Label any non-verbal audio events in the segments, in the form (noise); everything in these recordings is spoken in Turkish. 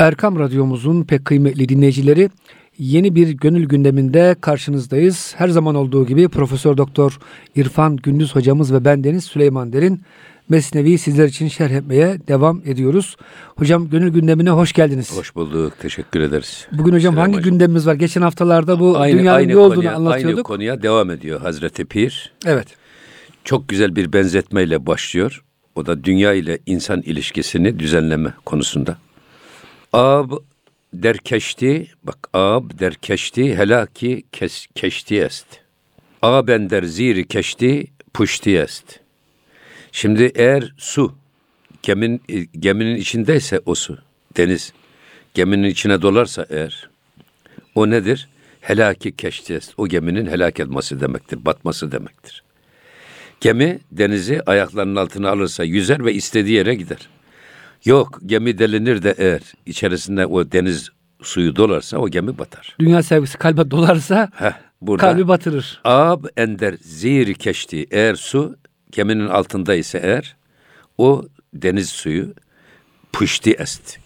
Erkam Radyomuzun pek kıymetli dinleyicileri yeni bir gönül gündeminde karşınızdayız. Her zaman olduğu gibi Profesör Doktor İrfan Gündüz hocamız ve bendeniz Süleyman Derin Mesnevi sizler için şerh etmeye devam ediyoruz. Hocam gönül gündemine hoş geldiniz. Hoş bulduk. Teşekkür ederiz. Bugün hocam Selam hangi hocam. gündemimiz var? Geçen haftalarda bu aynı, dünyanın aynı ne olduğunu konuya, anlatıyorduk. Aynı konuya devam ediyor Hazreti Pir. Evet. Çok güzel bir benzetmeyle başlıyor. O da dünya ile insan ilişkisini düzenleme konusunda. Ab derkeşti, bak ab derkeşti helaki kes, keşti est. Aben der ziri keşti puşti est. Şimdi eğer su geminin, geminin içindeyse o su, deniz geminin içine dolarsa eğer o nedir? Helaki keşti est. O geminin helak etmesi demektir, batması demektir. Gemi denizi ayaklarının altına alırsa yüzer ve istediği yere gider. Yok gemi delinir de eğer içerisinde o deniz suyu dolarsa o gemi batar. Dünya sevgisi kalbe dolarsa Heh, burada, kalbi batırır. Ab ender zehri keşti eğer su geminin altında ise eğer o deniz suyu puşti est.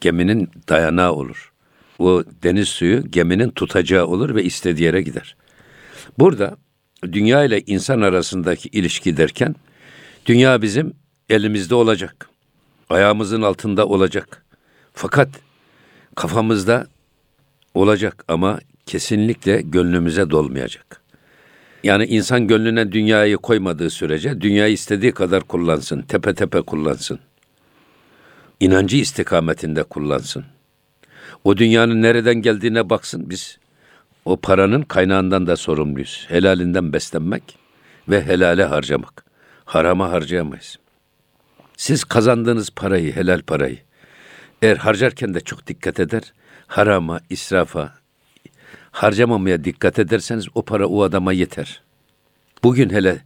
Geminin dayanağı olur. O deniz suyu geminin tutacağı olur ve istediği yere gider. Burada dünya ile insan arasındaki ilişki derken dünya bizim elimizde olacak ayağımızın altında olacak. Fakat kafamızda olacak ama kesinlikle gönlümüze dolmayacak. Yani insan gönlüne dünyayı koymadığı sürece dünyayı istediği kadar kullansın, tepe tepe kullansın. İnancı istikametinde kullansın. O dünyanın nereden geldiğine baksın biz. O paranın kaynağından da sorumluyuz. Helalinden beslenmek ve helale harcamak. Harama harcayamayız. Siz kazandığınız parayı, helal parayı eğer harcarken de çok dikkat eder, harama, israfa, harcamamaya dikkat ederseniz o para o adama yeter. Bugün hele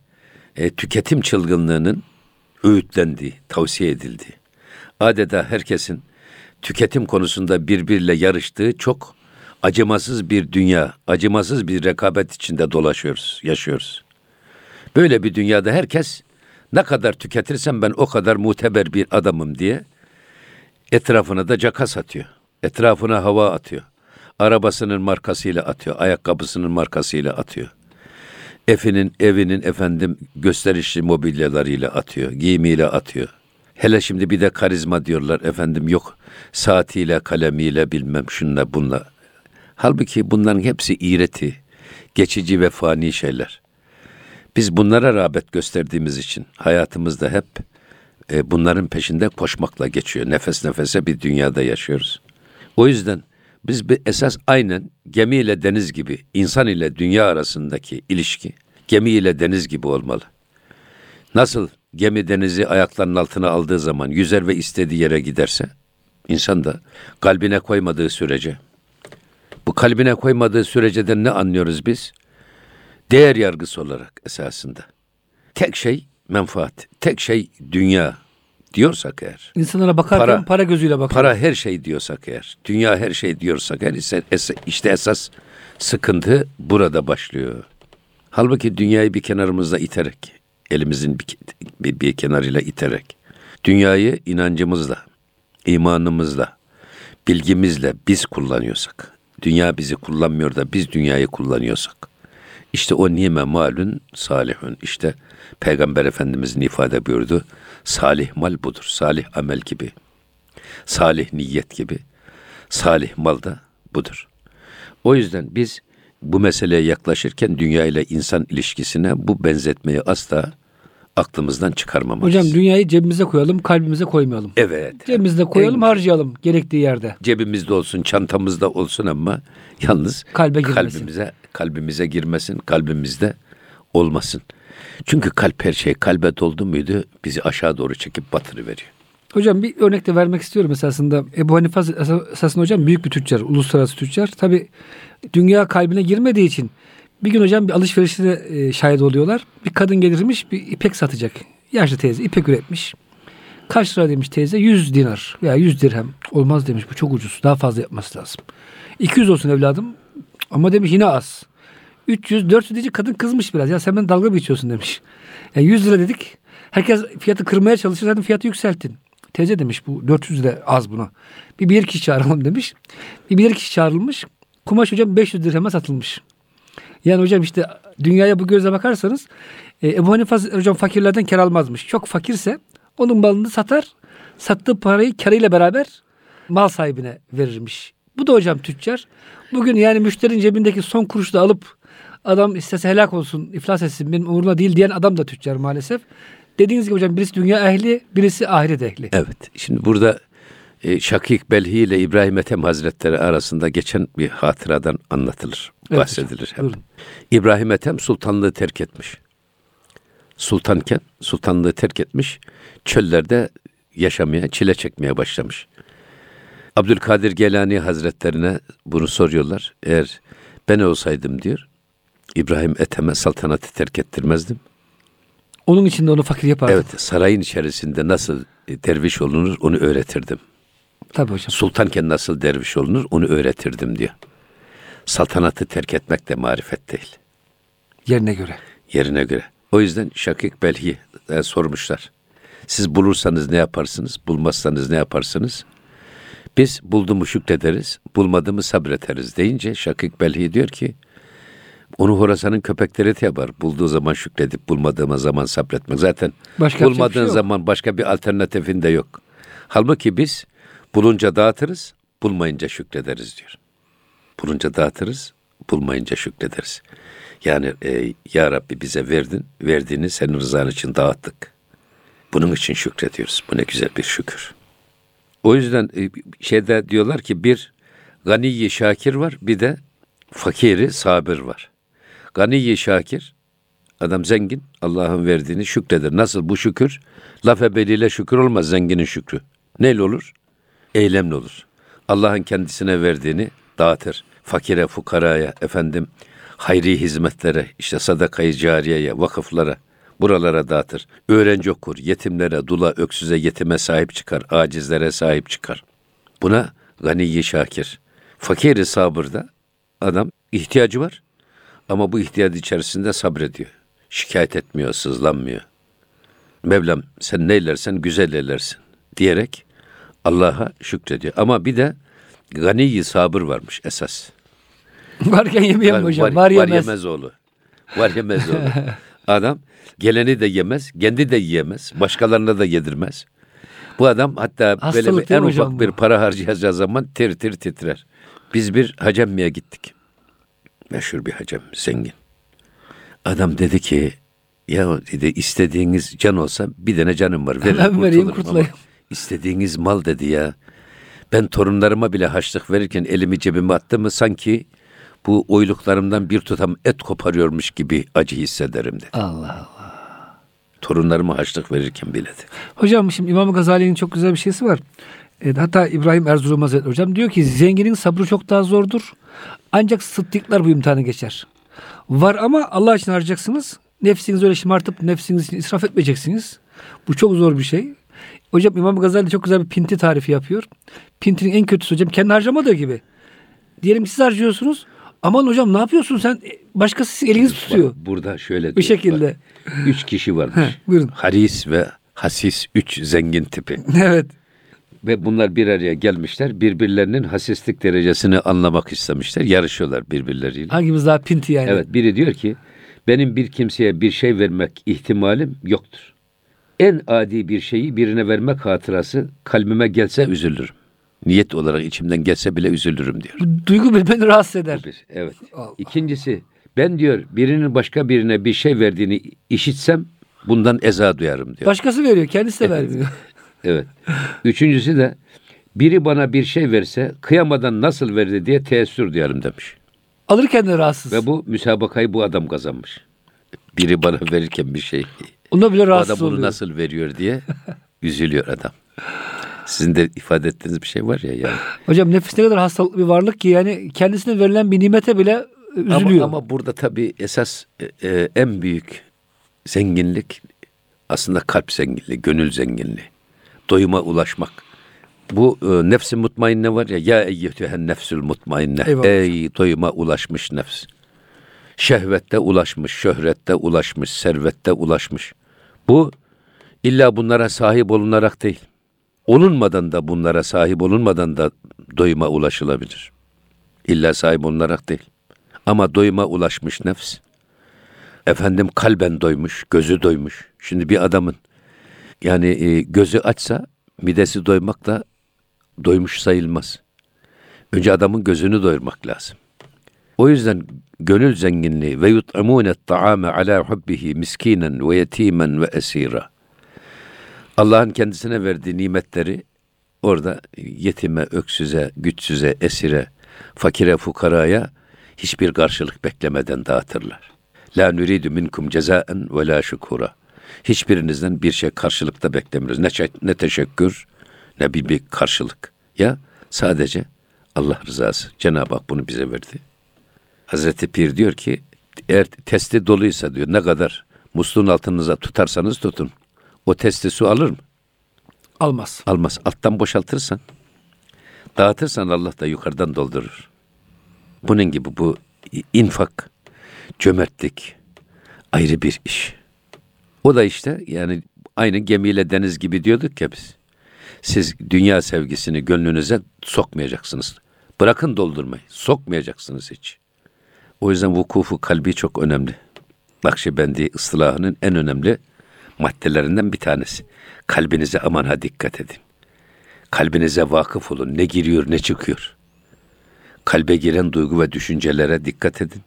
e, tüketim çılgınlığının öğütlendiği, tavsiye edildiği, adeta herkesin tüketim konusunda birbiriyle yarıştığı çok acımasız bir dünya, acımasız bir rekabet içinde dolaşıyoruz, yaşıyoruz. Böyle bir dünyada herkes ne kadar tüketirsem ben o kadar muteber bir adamım diye etrafına da caka satıyor. Etrafına hava atıyor. Arabasının markasıyla atıyor. Ayakkabısının markasıyla atıyor. Efinin, evinin efendim gösterişli mobilyalarıyla atıyor. Giyimiyle atıyor. Hele şimdi bir de karizma diyorlar efendim yok saatiyle kalemiyle bilmem şunla bunla. Halbuki bunların hepsi iğreti, geçici ve fani şeyler. Biz bunlara rağbet gösterdiğimiz için hayatımızda hep e, bunların peşinde koşmakla geçiyor. Nefes nefese bir dünyada yaşıyoruz. O yüzden biz bir esas aynen gemi ile deniz gibi, insan ile dünya arasındaki ilişki gemi ile deniz gibi olmalı. Nasıl gemi denizi ayaklarının altına aldığı zaman yüzer ve istediği yere giderse, insan da kalbine koymadığı sürece, bu kalbine koymadığı sürece de ne anlıyoruz biz? Değer yargısı olarak esasında. Tek şey menfaat, tek şey dünya diyorsak eğer. İnsanlara bakarken para, para gözüyle bakıyor. Para her şey diyorsak eğer, dünya her şey diyorsak eğer ise işte esas sıkıntı burada başlıyor. Halbuki dünyayı bir kenarımızda iterek, elimizin bir, bir, bir kenarıyla iterek, dünyayı inancımızla, imanımızla, bilgimizle biz kullanıyorsak, dünya bizi kullanmıyor da biz dünyayı kullanıyorsak, işte o nime malun salihun. İşte Peygamber Efendimizin ifade buyurdu. Salih mal budur. Salih amel gibi. Salih niyet gibi. Salih mal da budur. O yüzden biz bu meseleye yaklaşırken dünya ile insan ilişkisine bu benzetmeyi asla aklımızdan çıkarmamalıyız. Hocam dünyayı cebimize koyalım, kalbimize koymayalım. Evet. Cebimizde koyalım, en, harcayalım gerektiği yerde. Cebimizde olsun, çantamızda olsun ama yalnız Kalbe kalbimize kalbimize girmesin, kalbimizde olmasın. Çünkü kalp her şey kalbe doldu muydu bizi aşağı doğru çekip batırıveriyor. Hocam bir örnek de vermek istiyorum esasında. Ebu Hanife esasında hocam büyük bir tüccar, uluslararası tüccar. Tabi dünya kalbine girmediği için bir gün hocam bir alışverişte e, şahit oluyorlar. Bir kadın gelirmiş bir ipek satacak. Yaşlı teyze ipek üretmiş. Kaç lira demiş teyze? 100 dinar veya 100 dirhem. Olmaz demiş bu çok ucuz. Daha fazla yapması lazım. 200 olsun evladım. Ama demiş yine az. 300, 400 diyecek kadın kızmış biraz. Ya sen ben dalga mı geçiyorsun demiş. Yani 100 lira dedik. Herkes fiyatı kırmaya çalışır. Zaten fiyatı yükselttin. teyze demiş bu 400 de az buna. Bir bilir kişi çağıralım demiş. Bir bilir kişi çağrılmış. Kumaş hocam 500 dirheme satılmış. Yani hocam işte dünyaya bu gözle bakarsanız e, Ebu Hanife hocam fakirlerden kar almazmış. Çok fakirse onun malını satar. Sattığı parayı karıyla beraber mal sahibine verirmiş. Bu da hocam tüccar. Bugün yani müşterinin cebindeki son kuruşu da alıp adam istese helak olsun, iflas etsin benim umurumda değil diyen adam da tüccar maalesef. Dediğiniz gibi hocam birisi dünya ehli, birisi ahiret ehli. Evet. Şimdi burada e, Şakik Belhi ile İbrahim Ethem Hazretleri arasında geçen bir hatıradan anlatılır, Evet bahsedilir. hocam, hep. buyurun. İbrahim Ethem sultanlığı terk etmiş. Sultanken sultanlığı terk etmiş, çöllerde yaşamaya, çile çekmeye başlamış. Abdülkadir Gelani Hazretlerine bunu soruyorlar. Eğer ben olsaydım diyor, İbrahim Ethem'e saltanatı terk ettirmezdim. Onun için de onu fakir yapardı. Evet, sarayın içerisinde nasıl derviş olunur onu öğretirdim. Tabii hocam. Sultanken nasıl derviş olunur onu öğretirdim diyor. Saltanatı terk etmek de marifet değil. Yerine göre. Yerine göre. O yüzden Şakik Belhi e, sormuşlar. Siz bulursanız ne yaparsınız? Bulmazsanız ne yaparsınız? Biz bulduğumu şükrederiz, bulmadığımı sabrederiz deyince Şakik Belhi diyor ki onu Horasan'ın köpekleri de yapar. Bulduğu zaman şükredip bulmadığıma zaman sabretmek. Zaten Başka bir bulmadığın şey zaman başka bir alternatifin de yok. Halbuki biz bulunca dağıtırız, bulmayınca şükrederiz diyor. Bulunca dağıtırız, bulmayınca şükrederiz. Yani e, Ya Rabbi bize verdin, verdiğini senin rızan için dağıttık. Bunun için şükrediyoruz. Bu ne güzel bir şükür. O yüzden e, şeyde diyorlar ki bir ganiyi şakir var, bir de fakiri sabır var. Ganiyi şakir, adam zengin, Allah'ın verdiğini şükreder. Nasıl bu şükür? Laf ebeliyle şükür olmaz zenginin şükrü. Neyle olur? Eylemle olur. Allah'ın kendisine verdiğini dağıtır. Fakire, fukaraya, efendim hayri hizmetlere, işte sadakayı cariyeye, vakıflara, buralara dağıtır. Öğrenci okur, yetimlere, dula, öksüze, yetime sahip çıkar, acizlere sahip çıkar. Buna ganiyi şakir. Fakiri sabırda adam ihtiyacı var ama bu ihtiyacı içerisinde sabrediyor. Şikayet etmiyor, sızlanmıyor. Mevlam sen ne eylersen güzel eylersin diyerek Allah'a şükrediyor. Ama bir de ganiyi sabır varmış esas. (laughs) Varken yemeyen mi hocam? Var, var yemez. yemez oğlu. Var yemez oğlu. (laughs) Adam geleni de yemez, kendi de yiyemez, başkalarına da yedirmez. Bu adam hatta Hastalık böyle bir, en ufak bu? bir para harcayacağı zaman tir tir titrer. Biz bir hacemmiye gittik. Meşhur bir hacem, zengin. Adam dedi ki, ya dedi istediğiniz can olsa bir tane canım var. Verin, Hemen vereyim, kurtulayım. İstediğiniz mal dedi ya. Ben torunlarıma bile haçlık verirken elimi cebime attım mı sanki bu oyluklarımdan bir tutam et koparıyormuş gibi acı hissederim dedi. Allah Allah. Torunlarıma haçlık verirken bile dedi. Hocam şimdi İmam Gazali'nin çok güzel bir şeysi var. E, hatta İbrahim Erzurum Hazretleri hocam diyor ki zenginin sabrı çok daha zordur. Ancak sıddıklar bu imtihanı geçer. Var ama Allah için harcayacaksınız. Nefsinizi öyle şımartıp nefsiniz için israf etmeyeceksiniz. Bu çok zor bir şey. Hocam İmam Gazali çok güzel bir pinti tarifi yapıyor. Pintinin en kötüsü hocam kendi harcamadığı gibi. Diyelim ki siz harcıyorsunuz. Aman hocam ne yapıyorsun sen? E, Başkası sizin elinizi tutuyor. Bak, burada şöyle Bu diyor, şekilde. bak, üç kişi varmış. Heh, buyurun. Haris ve hasis üç zengin tipi. (laughs) evet. Ve bunlar bir araya gelmişler. Birbirlerinin hasislik derecesini anlamak istemişler. Yarışıyorlar birbirleriyle. Hangimiz daha pinti yani? Evet biri diyor ki benim bir kimseye bir şey vermek ihtimalim yoktur. En adi bir şeyi birine vermek hatırası kalbime gelse üzülürüm. Niyet olarak içimden gelse bile üzülürüm diyor. Bu duygu beni rahatsız eder. Bir. Evet. Allah. İkincisi ben diyor birinin başka birine bir şey verdiğini işitsem bundan eza duyarım diyor. Başkası veriyor, kendisi de vermiyor. (laughs) Evet. Üçüncüsü de biri bana bir şey verse kıyamadan nasıl verdi diye teessür duyarım demiş. Alırken de rahatsız. Ve bu müsabakayı bu adam kazanmış. Biri bana verirken bir şey. Ona bile rahatsız adam bunu oluyor. nasıl veriyor diye (laughs) üzülüyor adam. Sizin de ifade ettiğiniz bir şey var ya yani. Hocam nefis ne kadar hastalıklı bir varlık ki yani kendisine verilen bir nimete bile üzülüyor. Ama, ama burada tabii esas e, e, en büyük zenginlik aslında kalp zenginliği, gönül zenginliği. Doyuma ulaşmak. Bu e, nefsi mutmainne var ya ya eyyetühen nefsül mutmainne. Eyvallah. Ey doyuma ulaşmış nefs. Şehvette ulaşmış, şöhrette ulaşmış, servette ulaşmış. Bu illa bunlara sahip olunarak değil. Olunmadan da bunlara sahip olunmadan da doyuma ulaşılabilir. İlla sahip olunarak değil. Ama doyuma ulaşmış nefs, efendim kalben doymuş, gözü doymuş. Şimdi bir adamın yani e, gözü açsa midesi doymak da doymuş sayılmaz. Önce adamın gözünü doyurmak lazım. O yüzden gönül zenginliği ve yut'amune ta'ame ala hubbihi miskinen ve yetimen ve esira. Allah'ın kendisine verdiği nimetleri orada yetime, öksüze, güçsüze, esire, fakire, fukaraya hiçbir karşılık beklemeden dağıtırlar. La nuridu minkum cezaen ve la şukura. Hiçbirinizden bir şey karşılıkta beklemiyoruz. Ne, ne teşekkür ne bir, bir karşılık. Ya sadece Allah rızası. Cenab-ı Hak bunu bize verdi. Hazreti Pir diyor ki eğer testi doluysa diyor ne kadar musluğun altınıza tutarsanız tutun. O testi su alır mı? Almaz. Almaz. Alttan boşaltırsan, dağıtırsan Allah da yukarıdan doldurur. Bunun gibi bu infak, cömertlik ayrı bir iş. O da işte yani aynı gemiyle deniz gibi diyorduk ya biz. Siz dünya sevgisini gönlünüze sokmayacaksınız. Bırakın doldurmayı. Sokmayacaksınız hiç. O yüzden vukufu kalbi çok önemli. Nakşibendi ıslahının en önemli maddelerinden bir tanesi. Kalbinize aman ha dikkat edin. Kalbinize vakıf olun. Ne giriyor ne çıkıyor. Kalbe giren duygu ve düşüncelere dikkat edin.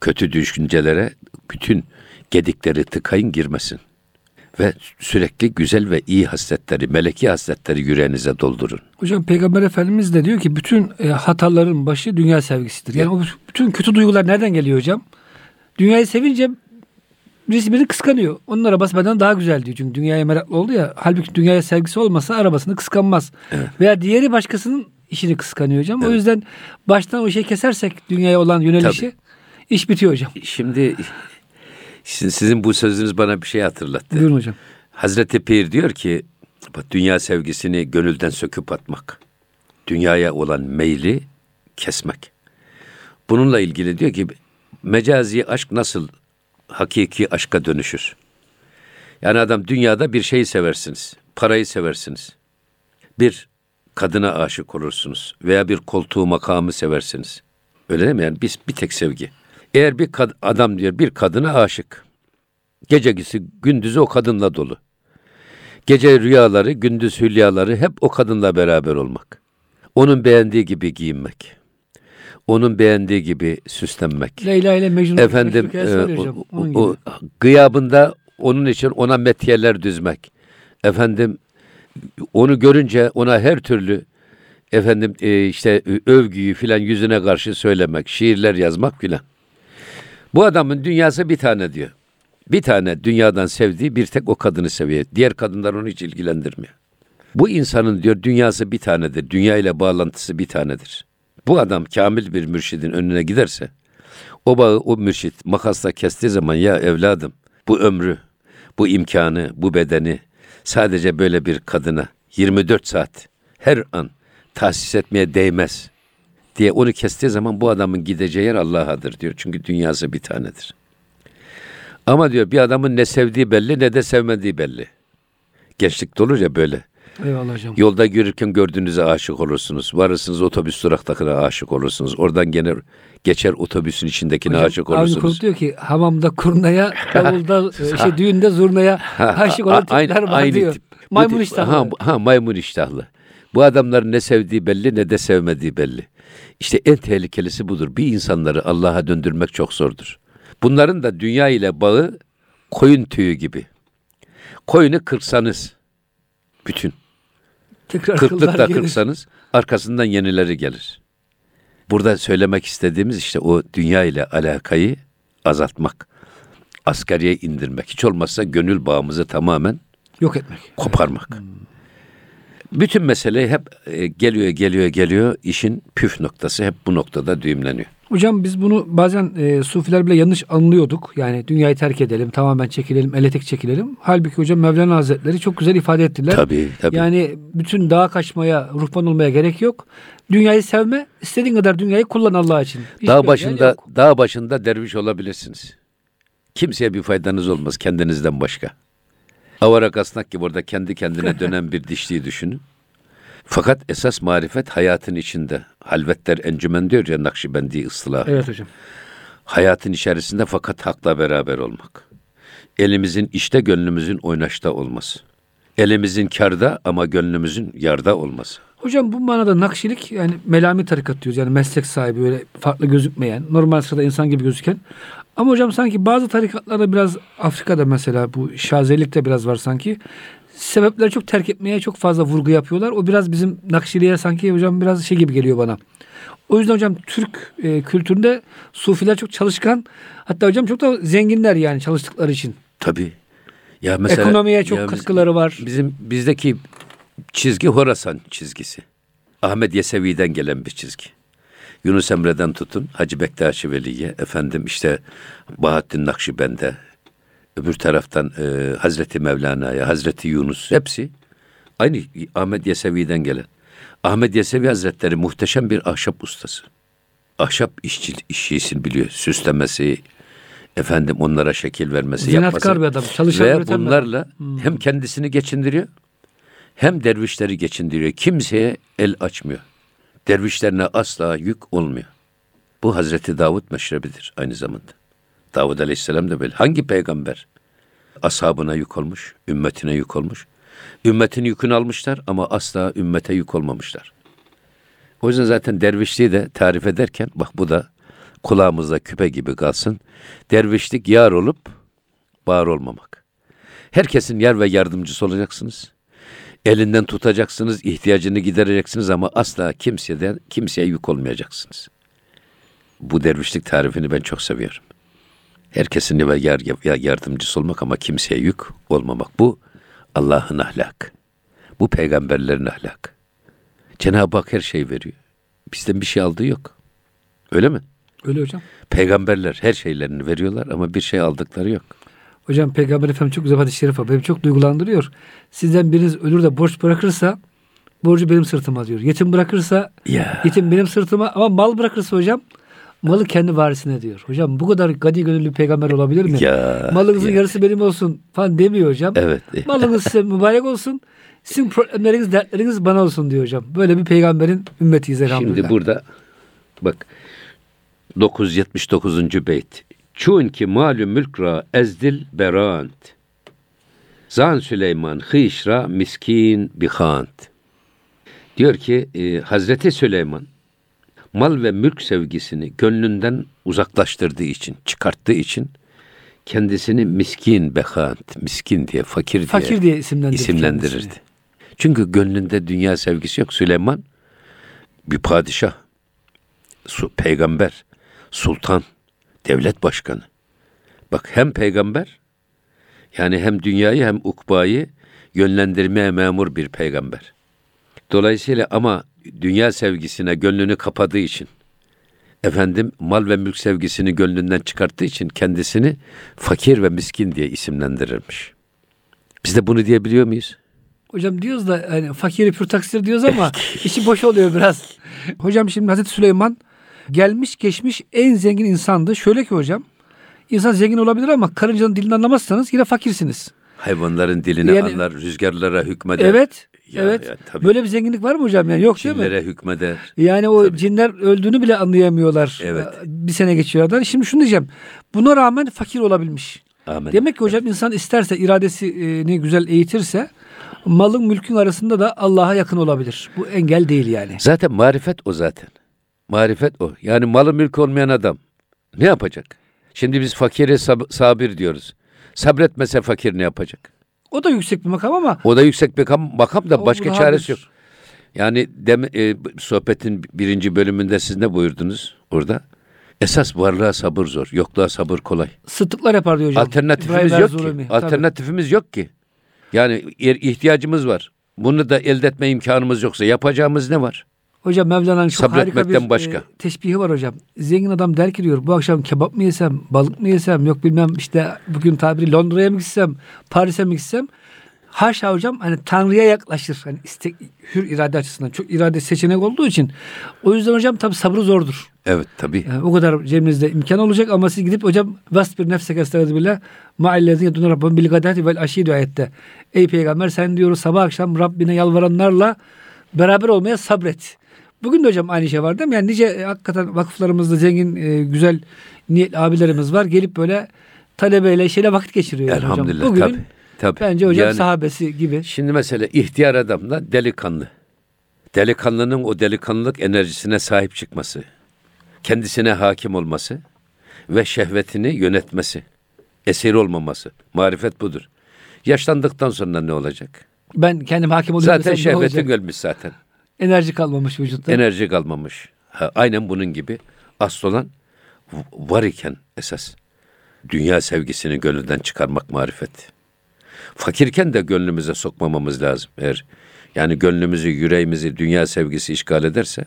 Kötü düşüncelere bütün gedikleri tıkayın girmesin. Ve sürekli güzel ve iyi hasletleri, meleki hasletleri yüreğinize doldurun. Hocam Peygamber Efendimiz de diyor ki bütün e, hataların başı dünya sevgisidir. Yani o bütün kötü duygular nereden geliyor hocam? Dünyayı sevince birisi beni kıskanıyor. Onun arabası benden daha güzel diyor. Çünkü dünyaya meraklı oldu ya. Halbuki dünyaya sevgisi olmasa arabasını kıskanmaz. Evet. Veya diğeri başkasının işini kıskanıyor hocam. Evet. O yüzden baştan o şey kesersek dünyaya olan yönelişi Tabii. iş bitiyor hocam. Şimdi sizin bu sözünüz bana bir şey hatırlattı. Buyurun hocam. Hazreti Pir diyor ki dünya sevgisini gönülden söküp atmak. Dünyaya olan meyli kesmek. Bununla ilgili diyor ki mecazi aşk nasıl hakiki aşka dönüşür? Yani adam dünyada bir şeyi seversiniz. Parayı seversiniz. Bir kadına aşık olursunuz veya bir koltuğu makamı seversiniz. Öyle değil mi? Yani biz bir tek sevgi. Eğer bir kad- adam diyor bir kadına aşık. Gecesi gündüzü o kadınla dolu. Gece rüyaları, gündüz hülyaları hep o kadınla beraber olmak. Onun beğendiği gibi giyinmek. Onun beğendiği gibi süslenmek. Leyla ile Mecnun. Efendim e, o, o, o, gıyabında onun için ona metiyeler düzmek. Efendim onu görünce ona her türlü efendim e, işte övgüyü filan yüzüne karşı söylemek, şiirler yazmak filan. Bu adamın dünyası bir tane diyor. Bir tane dünyadan sevdiği bir tek o kadını seviyor. Diğer kadınlar onu hiç ilgilendirmiyor. Bu insanın diyor dünyası bir tanedir. Dünya ile bağlantısı bir tanedir. Bu adam kamil bir mürşidin önüne giderse o bağı o mürşit makasla kestiği zaman ya evladım bu ömrü, bu imkanı, bu bedeni sadece böyle bir kadına 24 saat her an tahsis etmeye değmez diye onu kestiği zaman bu adamın gideceği yer Allah'adır diyor. Çünkü dünyası bir tanedir. Ama diyor bir adamın ne sevdiği belli ne de sevmediği belli. Gençlikte olur ya böyle. Eyvallah hocam. Yolda yürürken gördüğünüze aşık olursunuz. Varırsınız otobüs duraktakine aşık olursunuz. Oradan gene geçer otobüsün içindekine hocam, aşık olursunuz. Avni diyor ki hamamda kurnaya, (laughs) davulda, e, şey, düğünde zurnaya aşık olan tipler var aynı diyor. Tip. Maymun iştahlı. Ha, ha, maymun iştahlı. Bu adamların ne sevdiği belli ne de sevmediği belli. İşte en tehlikelisi budur. Bir insanları Allah'a döndürmek çok zordur. Bunların da dünya ile bağı koyun tüyü gibi. Koyunu kırsanız bütün Tekrar kırklıkla kırsanız arkasından yenileri gelir. Burada söylemek istediğimiz işte o dünya ile alakayı azaltmak. Asgariye indirmek. Hiç olmazsa gönül bağımızı tamamen yok etmek. Koparmak. Evet. Hmm. Bütün mesele hep e, geliyor geliyor geliyor işin püf noktası hep bu noktada düğümleniyor. Hocam biz bunu bazen e, sufiler bile yanlış anlıyorduk. Yani dünyayı terk edelim, tamamen çekilelim, eletek çekilelim. Halbuki hocam Mevlana Hazretleri çok güzel ifade ettiler. Tabii, tabii. Yani bütün dağa kaçmaya, ruhban olmaya gerek yok. Dünyayı sevme, istediğin kadar dünyayı kullan Allah için. Hiç dağ başında, dağ başında derviş olabilirsiniz. Kimseye bir faydanız olmaz kendinizden başka. Avara kasnak gibi orada kendi kendine (laughs) dönen bir dişliği düşünün. Fakat esas marifet hayatın içinde. Halvetler encümen diyor ya Nakşibendi ıslah. Evet hocam. Hayatın içerisinde fakat hakla beraber olmak. Elimizin işte gönlümüzün oynaşta olması. Elimizin karda ama gönlümüzün yarda olması. Hocam bu manada nakşilik yani melami tarikat diyoruz. Yani meslek sahibi böyle farklı gözükmeyen, normal sırada insan gibi gözüken. Ama hocam sanki bazı tarikatlarda biraz Afrika'da mesela bu şazelikte biraz var sanki. Sebepleri çok terk etmeye çok fazla vurgu yapıyorlar. O biraz bizim nakşiliğe sanki hocam biraz şey gibi geliyor bana. O yüzden hocam Türk e, kültüründe sufiler çok çalışkan. Hatta hocam çok da zenginler yani çalıştıkları için. Tabii. Ya mesela Ekonomiye çok ya biz- katkıları var. Bizim bizdeki çizgi Horasan çizgisi. Ahmet Yesevi'den gelen bir çizgi. Yunus Emre'den tutun Hacı Bektaşi Veli'ye, efendim işte Bahattin Nakşibend'e, öbür taraftan e, Hazreti Mevlana'ya, Hazreti Yunus hepsi aynı Ahmet Yesevi'den gelen. Ahmet Yesevi Hazretleri muhteşem bir ahşap ustası. Ahşap işçi, işçisini biliyor. Süslemesi, efendim onlara şekil vermesi, Zanaatkar yapması. bir adam, çalışan, Ve bunlarla hem kendisini geçindiriyor hem dervişleri geçindiriyor. Kimseye el açmıyor. Dervişlerine asla yük olmuyor. Bu Hazreti Davud meşrebidir aynı zamanda. Davud Aleyhisselam da böyle. Hangi peygamber ashabına yük olmuş, ümmetine yük olmuş? Ümmetin yükünü almışlar ama asla ümmete yük olmamışlar. O yüzden zaten dervişliği de tarif ederken bak bu da kulağımızda küpe gibi kalsın. Dervişlik yar olup bağır olmamak. Herkesin yer ve yardımcısı olacaksınız. Elinden tutacaksınız, ihtiyacını gidereceksiniz ama asla kimseden kimseye yük olmayacaksınız. Bu dervişlik tarifini ben çok seviyorum. Herkesin ve yar, ya- yardımcısı olmak ama kimseye yük olmamak. Bu Allah'ın ahlakı. Bu peygamberlerin ahlakı. Cenab-ı Hak her şeyi veriyor. Bizden bir şey aldığı yok. Öyle mi? Öyle hocam. Peygamberler her şeylerini veriyorlar ama bir şey aldıkları yok. Hocam Peygamber Efendimiz çok güzel hadis-i şerif var. Beni çok duygulandırıyor. Sizden biriniz ölür de borç bırakırsa borcu benim sırtıma diyor. Yetim bırakırsa Ya. yetim benim sırtıma ama mal bırakırsa hocam malı kendi varisine diyor. Hocam bu kadar gani gönüllü peygamber olabilir mi? Ya, Malınızın ya. yarısı benim olsun falan demiyor hocam. Evet. Malınız size mübarek olsun. Sizin problemleriniz, dertleriniz bana olsun diyor hocam. Böyle bir peygamberin ümmetiyiz elhamdülillah. Şimdi burada bak 979. beyt. Çun ki malum mülkra ezdil berant. Zan Süleyman hışra miskin bihant. Diyor ki e, Hazreti Süleyman mal ve mülk sevgisini gönlünden uzaklaştırdığı için, çıkarttığı için kendisini miskin behant, miskin diye, fakir diye Fakir diye isimlendirir. isimlendirirdi. kendisini. Çünkü gönlünde dünya sevgisi yok. Süleyman bir padişah, su, peygamber, sultan, devlet başkanı. Bak hem peygamber yani hem dünyayı hem ukbayı yönlendirmeye memur bir peygamber. Dolayısıyla ama dünya sevgisine gönlünü kapadığı için efendim mal ve mülk sevgisini gönlünden çıkarttığı için kendisini fakir ve miskin diye isimlendirirmiş. Biz de bunu diyebiliyor muyuz? Hocam diyoruz da hani fakiri pür taksir diyoruz ama (laughs) işi boş oluyor biraz. Hocam şimdi Hazreti Süleyman gelmiş geçmiş en zengin insandı. Şöyle ki hocam insan zengin olabilir ama karıncanın dilini anlamazsanız yine fakirsiniz. Hayvanların dilini Yani- anlar, rüzgarlara hükmeder. Evet. Ya, evet. ya, tabii. Böyle bir zenginlik var mı hocam? Yani yok değil mi? Cinlere hükmeder. Yani o Tabii. cinler öldüğünü bile anlayamıyorlar. Evet. Bir sene geçiyor aradan. Şimdi şunu diyeceğim. Buna rağmen fakir olabilmiş. Amin. Demek ki hocam insan isterse iradesini güzel eğitirse malın mülkün arasında da Allah'a yakın olabilir. Bu engel değil yani. Zaten marifet o zaten. Marifet o. Yani malı mülk olmayan adam ne yapacak? Şimdi biz fakire sab- sabir diyoruz. Sabretmese fakir ne yapacak? O da yüksek bir makam ama O da yüksek bir makam, makam da başka çaresi yok. Yani dem, e, sohbetin birinci bölümünde siz ne buyurdunuz orada? Esas varlığa sabır zor, yokluğa sabır kolay. sıddıklar yapar diyor hocam. Alternatifimiz yok ki. Tabii. Alternatifimiz yok ki. Yani er- ihtiyacımız var. Bunu da elde etme imkanımız yoksa yapacağımız ne var? Hocam Mevlana'nın çok harika bir başka. e, teşbihi var hocam. Zengin adam der ki diyor bu akşam kebap mı yesem, balık mı yesem, yok bilmem işte bugün tabiri Londra'ya mı gitsem, Paris'e mi gitsem? Haşa hocam hani Tanrı'ya yaklaşır. Hani istek, hür irade açısından. Çok irade seçenek olduğu için. O yüzden hocam tabi sabrı zordur. Evet tabii. Yani o kadar cebinizde imkan olacak ama siz gidip hocam vas bir nefse estağfirullah ma'allezine yedun rabbim bil gadati vel aşi diyor ayette. Ey peygamber sen diyor sabah akşam Rabbine yalvaranlarla beraber olmaya sabret. Bugün de hocam aynı şey var değil mi? Yani nice e, hakikaten vakıflarımızda zengin, e, güzel niyetli abilerimiz var. Gelip böyle talebeyle şeyle vakit geçiriyor yani hocam. Elhamdülillah Bugünün tabii. tabii. bence hocam Yani sahabesi gibi. Şimdi mesela ihtiyar adamla delikanlı. Delikanlının o delikanlılık enerjisine sahip çıkması, kendisine hakim olması ve şehvetini yönetmesi, esir olmaması. Marifet budur. Yaşlandıktan sonra ne olacak? Ben kendim hakim oluyorum. Zaten şehvetin ölmüş zaten. Enerji kalmamış vücutta. Enerji kalmamış. Ha, aynen bunun gibi. Asıl olan var iken esas. Dünya sevgisini gönülden çıkarmak marifet. Fakirken de gönlümüze sokmamamız lazım. Eğer yani gönlümüzü, yüreğimizi dünya sevgisi işgal ederse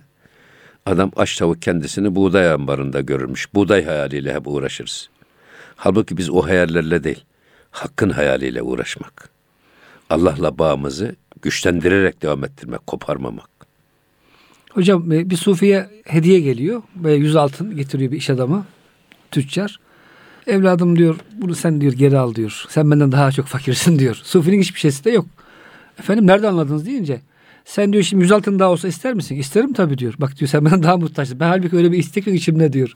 adam aç tavuk kendisini buğday ambarında görürmüş. Buğday hayaliyle hep uğraşırız. Halbuki biz o hayallerle değil, hakkın hayaliyle uğraşmak. Allah'la bağımızı güçlendirerek devam ettirmek, koparmamak. Hocam e, bir sufiye hediye geliyor. Böyle yüz altın getiriyor bir iş adamı. Tüccar. Evladım diyor bunu sen diyor geri al diyor. Sen benden daha çok fakirsin (laughs) diyor. Sufinin hiçbir şeysi de yok. Efendim nerede anladınız deyince. Sen diyor şimdi yüz altın daha olsa ister misin? İsterim tabii diyor. Bak diyor sen benden daha muhtaçsın. Ben halbuki öyle bir istek yok içimde diyor.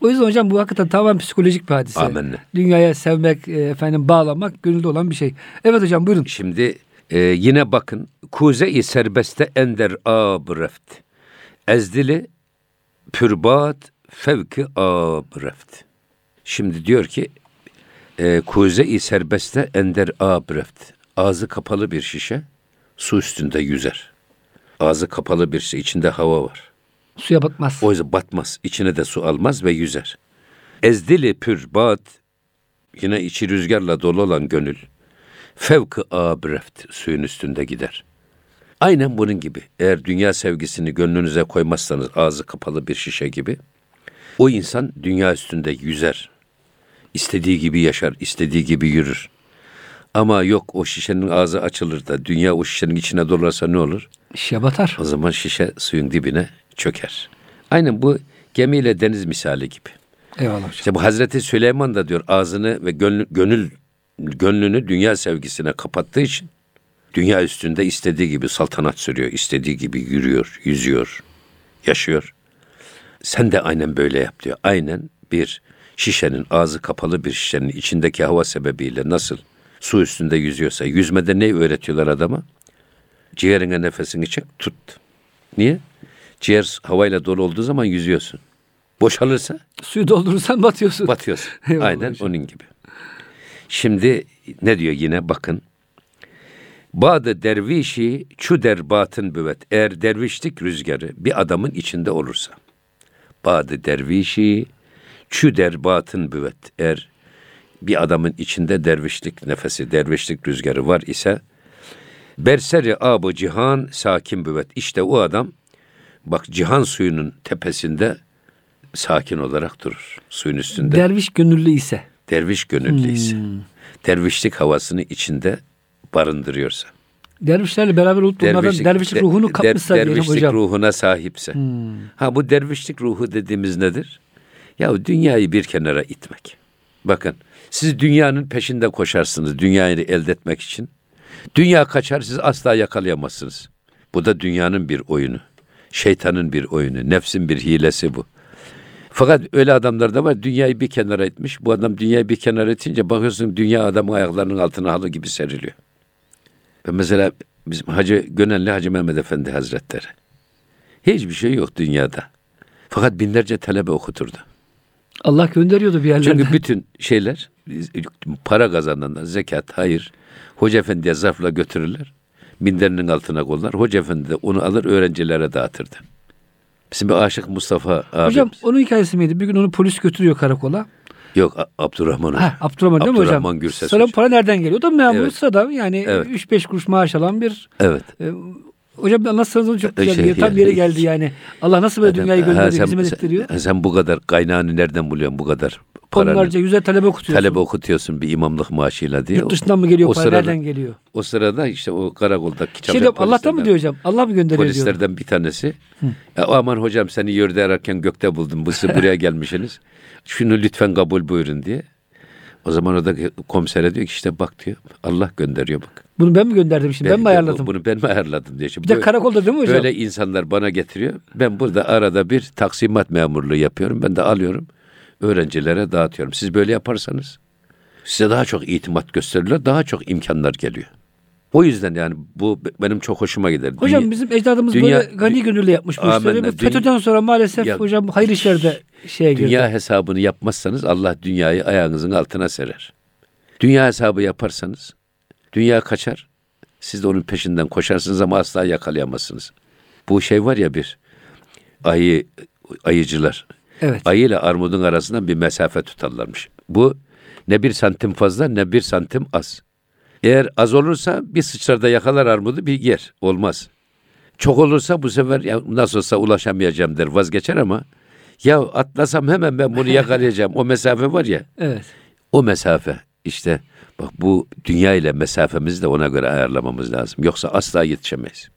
O yüzden hocam bu hakikaten tamamen psikolojik bir hadise. Amenna. Dünyaya sevmek, e, efendim bağlamak gönülde olan bir şey. Evet hocam buyurun. Şimdi e, yine bakın kuze-i serbeste ender abreft. Ezdili pürbat fevki abreft. Şimdi diyor ki e, kuze-i serbeste ender abreft. Ağzı kapalı bir şişe su üstünde yüzer. Ağzı kapalı bir şey içinde hava var. Suya batmaz. O yüzden batmaz. içine de su almaz ve yüzer. Ezdili pürbat yine içi rüzgarla dolu olan gönül. Fevkı abreft suyun üstünde gider. Aynen bunun gibi. Eğer dünya sevgisini gönlünüze koymazsanız ağzı kapalı bir şişe gibi o insan dünya üstünde yüzer. İstediği gibi yaşar, istediği gibi yürür. Ama yok o şişenin ağzı açılır da dünya o şişenin içine dolarsa ne olur? İşe batar. O zaman şişe suyun dibine çöker. Aynen bu gemiyle deniz misali gibi. Eyvallah hocam. İşte bu Hazreti Süleyman da diyor ağzını ve gönlü, gönül gönlünü dünya sevgisine kapattığı için dünya üstünde istediği gibi saltanat sürüyor, istediği gibi yürüyor, yüzüyor, yaşıyor. Sen de aynen böyle yap diyor. Aynen bir şişenin ağzı kapalı bir şişenin içindeki hava sebebiyle nasıl su üstünde yüzüyorsa yüzmede ne öğretiyorlar adama? Ciğerine nefesini çek, tut. Niye? Ciğer havayla dolu olduğu zaman yüzüyorsun. Boşalırsa Suyu doldurursan batıyorsun. batıyorsun. (laughs) Eyvallah Aynen hocam. onun gibi. Şimdi ne diyor yine bakın. Badı dervişi çu derbatın büvet. Eğer dervişlik rüzgarı bir adamın içinde olursa. Badı dervişi çu derbatın büvet. Eğer bir adamın içinde dervişlik nefesi, dervişlik rüzgarı var ise berseri abı cihan sakin büvet. İşte o adam bak cihan suyunun tepesinde sakin olarak durur. Suyun üstünde. Derviş gönüllü ise. Derviş gönüllü ise. Dervişlik havasını içinde barındırıyorsa. Dervişlerle beraber olup da onlardan dervişlik de- ruhunu der- kapmışsa diyelim dervişlik hocam. Hmm. ruhuna sahipse. Ha bu dervişlik ruhu dediğimiz nedir? Ya dünyayı bir kenara itmek. Bakın siz dünyanın peşinde koşarsınız dünyayı elde etmek için. Dünya kaçar siz asla yakalayamazsınız. Bu da dünyanın bir oyunu. Şeytanın bir oyunu. Nefsin bir hilesi bu. Fakat öyle adamlar da var dünyayı bir kenara etmiş. Bu adam dünyayı bir kenara etince bakıyorsun dünya adamın ayaklarının altına halı gibi seriliyor. Ve mesela bizim Hacı Gönenli Hacı Mehmet Efendi Hazretleri. Hiçbir şey yok dünyada. Fakat binlerce talebe okuturdu. Allah gönderiyordu bir yerlerden. Çünkü bütün şeyler para kazananlar, zekat, hayır. Hoca Efendi'ye zarfla götürürler. Minderinin altına koyarlar. Hoca Efendi de onu alır öğrencilere dağıtırdı. Bizim bir Aşık Mustafa abimiz. Hocam onun hikayesi miydi? Bir gün onu polis götürüyor karakola. Yok Abdurrahman Hoca. Ha, Abdurrahman değil mi hocam? Abdurrahman Gürses Hoca. para nereden geliyor? O da memur Evet. sıradan yani Evet. 3-5 kuruş maaş alan bir Evet. e, Hocam anlatsanız onu çok E, güzel. şey, geliyor. Tam yani- yere geldi yani. Allah nasıl böyle dünyayı gönderiyor, sen, hizmet sen- ettiriyor. sen bu kadar kaynağını nereden buluyorsun bu kadar paranı? Onlarca yüzer talebe okutuyorsun. Talebe okutuyorsun bir imamlık maaşıyla diye. Yurt dışından mı geliyor o para? sırada- Nereden geliyor? O sırada işte o karakoldaki Şey diyorum, Allah'tan mı diyor hocam? Allah mı gönderiyor diyor. Polislerden bir tanesi. Ya, aman hocam seni yerde ararken gökte buldum. Bu (laughs) buraya gelmişsiniz. Şunu lütfen kabul buyurun diye. O zaman oradaki komisere diyor ki işte bak diyor Allah gönderiyor bak. Bunu ben mi gönderdim şimdi? Ben, mi ayarladım? Bunu ben mi ayarladım diyor. Şimdi bir de karakolda değil mi hocam? Böyle insanlar bana getiriyor. Ben burada arada bir taksimat memurluğu yapıyorum. Ben de alıyorum. Öğrencilere dağıtıyorum. Siz böyle yaparsanız size daha çok itimat gösterirler. Daha çok imkanlar geliyor. O yüzden yani bu benim çok hoşuma gider. Hocam Dünya- bizim ecdadımız dünya- böyle gani gönüllü yapmış bu işleri. Dünya- FETÖ'den sonra maalesef Ya- hocam hayır işlerde şeye girdi. Dünya hesabını yapmazsanız Allah dünyayı ayağınızın altına serer. Dünya hesabı yaparsanız dünya kaçar. Siz de onun peşinden koşarsınız ama asla yakalayamazsınız. Bu şey var ya bir ayı ayıcılar. Evet. Ayı ile armudun arasından bir mesafe tutarlarmış. Bu ne bir santim fazla ne bir santim az. Eğer az olursa bir sıçrada yakalar armudu bir yer. Olmaz. Çok olursa bu sefer ya nasıl olsa ulaşamayacağım der vazgeçer ama ya atlasam hemen ben bunu yakalayacağım. O mesafe var ya Evet. o mesafe işte bak bu dünya ile mesafemizi de ona göre ayarlamamız lazım. Yoksa asla yetişemeyiz.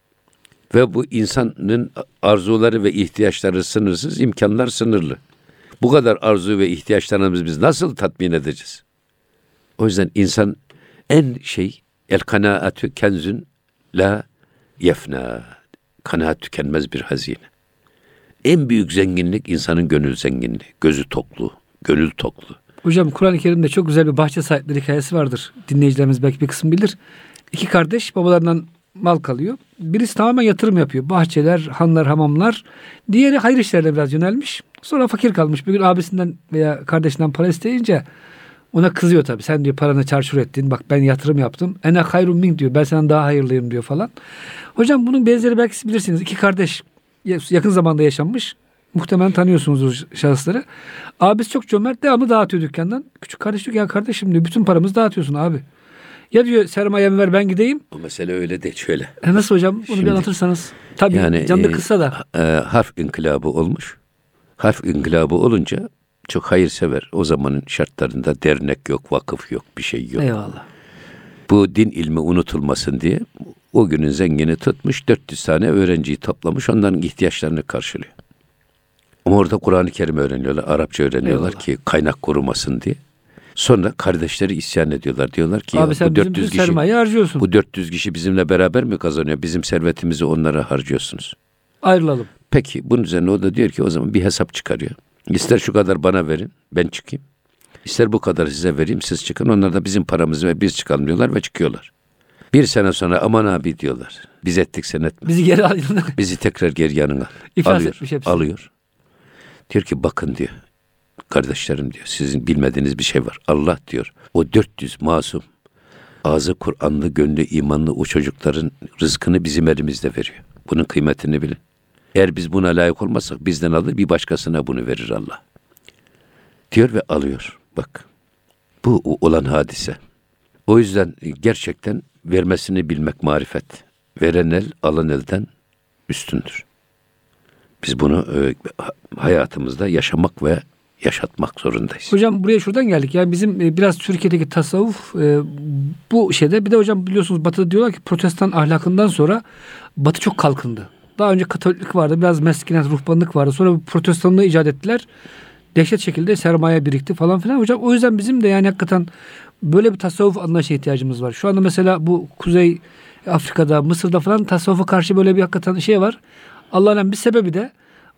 Ve bu insanın arzuları ve ihtiyaçları sınırsız, imkanlar sınırlı. Bu kadar arzu ve ihtiyaçlarımızı biz nasıl tatmin edeceğiz? O yüzden insan en şey el kanaatü kenzün la yefna. Kanaat tükenmez bir hazine. En büyük zenginlik insanın gönül zenginliği. Gözü toklu, gönül toklu. Hocam Kur'an-ı Kerim'de çok güzel bir bahçe sahipleri hikayesi vardır. Dinleyicilerimiz belki bir kısım bilir. İki kardeş babalarından mal kalıyor. Birisi tamamen yatırım yapıyor. Bahçeler, hanlar, hamamlar. Diğeri hayır işlerine biraz yönelmiş. Sonra fakir kalmış. Bir gün abisinden veya kardeşinden para isteyince ona kızıyor tabii. Sen diyor paranı çarçur ettin. Bak ben yatırım yaptım. Ene hayrun min diyor. Ben senden daha hayırlıyım diyor falan. Hocam bunun benzeri belki siz bilirsiniz. İki kardeş yakın zamanda yaşanmış. Muhtemelen tanıyorsunuzdur şahısları. Abisi çok cömert devamlı dağıtıyor dükkandan. Küçük kardeş diyor ya kardeşim diyor bütün paramızı dağıtıyorsun abi. Ya diyor sermayemi ver ben gideyim. O mesele öyle de şöyle. E nasıl hocam? Bunu bir anlatırsanız. Tabii Yani canı da e, kısa da. e, harf inkılabı olmuş. Harf inkılabı olunca çok hayırsever. O zamanın şartlarında dernek yok, vakıf yok, bir şey yok. Eyvallah. Bu din ilmi unutulmasın diye o günün zengini tutmuş 400 tane öğrenciyi toplamış onların ihtiyaçlarını karşılıyor. Ama orada Kur'an-ı Kerim öğreniyorlar, Arapça öğreniyorlar Eyvallah. ki kaynak korumasın diye. Sonra kardeşleri isyan ediyorlar. Diyorlar ki Abi ya, bu bizim 400 bütün kişi harcıyorsun. bu 400 kişi bizimle beraber mi kazanıyor? Bizim servetimizi onlara harcıyorsunuz. Ayrılalım. Peki bunun üzerine o da diyor ki o zaman bir hesap çıkarıyor. İster şu kadar bana verin ben çıkayım. İster bu kadar size vereyim siz çıkın. Onlar da bizim paramızı ve biz çıkalım diyorlar ve çıkıyorlar. Bir sene sonra aman abi diyorlar. Biz ettik sen etme. Bizi geri al. (laughs) Bizi tekrar geri yanına. İflas alıyor. etmiş hepsi. Alıyor. Diyor ki bakın diyor. Kardeşlerim diyor sizin bilmediğiniz bir şey var. Allah diyor o 400 masum ağzı Kur'anlı, gönlü imanlı o çocukların rızkını bizim elimizde veriyor. Bunun kıymetini bilin. Eğer biz buna layık olmazsak bizden alır bir başkasına bunu verir Allah. Diyor ve alıyor. Bak bu olan hadise. O yüzden gerçekten vermesini bilmek marifet. Veren el alan elden üstündür. Biz bunu e, ha- hayatımızda yaşamak ve yaşatmak zorundayız. Hocam buraya şuradan geldik. Yani bizim e, biraz Türkiye'deki tasavvuf e, bu şeyde bir de hocam biliyorsunuz Batı'da diyorlar ki protestan ahlakından sonra Batı çok kalkındı. Daha önce Katoliklik vardı, biraz meskinet, ruhbanlık vardı. Sonra protestanlığı icat ettiler. Dehşet şekilde sermaye birikti falan filan. Hocam o yüzden bizim de yani hakikaten böyle bir tasavvuf anlayışa ihtiyacımız var. Şu anda mesela bu Kuzey Afrika'da, Mısır'da falan tasavvufa karşı böyle bir hakikaten şey var. Allah'ın bir sebebi de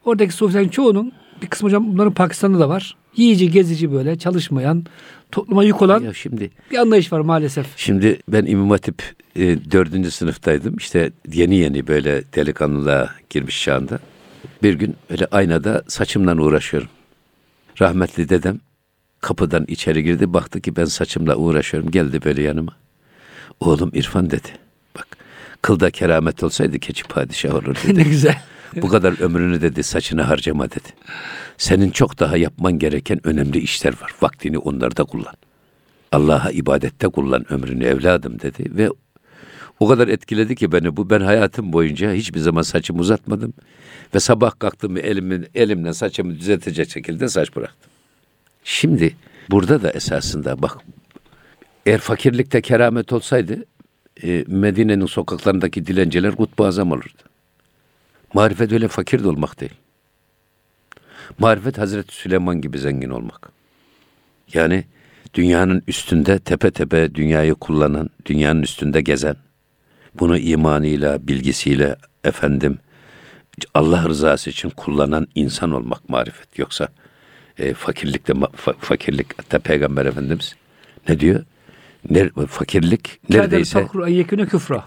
oradaki Sufilerin çoğunun bir kısmı hocam bunların Pakistan'da da var. Yiyici, gezici böyle çalışmayan, topluma yük olan Ya şimdi bir anlayış var maalesef. Şimdi ben İmam Hatip e, dördüncü sınıftaydım. İşte yeni yeni böyle delikanlılığa girmiş çağında. Bir gün böyle aynada saçımla uğraşıyorum. Rahmetli dedem kapıdan içeri girdi. Baktı ki ben saçımla uğraşıyorum. Geldi böyle yanıma. Oğlum İrfan dedi. Bak kılda keramet olsaydı keçi padişah olur (laughs) dedi. ne güzel. Bu kadar ömrünü dedi saçını harcama dedi. Senin çok daha yapman gereken önemli işler var. Vaktini onlarda kullan. Allah'a ibadette kullan ömrünü evladım dedi ve o kadar etkiledi ki beni bu. Ben hayatım boyunca hiçbir zaman saçımı uzatmadım ve sabah kalktım elimin elimle saçımı düzeltecek şekilde saç bıraktım. Şimdi burada da esasında bak eğer fakirlikte keramet olsaydı e, Medine'nin sokaklarındaki dilenciler kutbu azam olurdu. Marifet öyle fakir de olmak değil. Marifet Hazreti Süleyman gibi zengin olmak. Yani Dünyanın üstünde tepe tepe dünyayı kullanan, dünyanın üstünde gezen, bunu imanıyla, bilgisiyle efendim Allah rızası için kullanan insan olmak marifet. Yoksa e, fakirlikte fa, fakirlik hatta Peygamber Efendimiz ne diyor? Ne, fakirlik neredeyse küfra.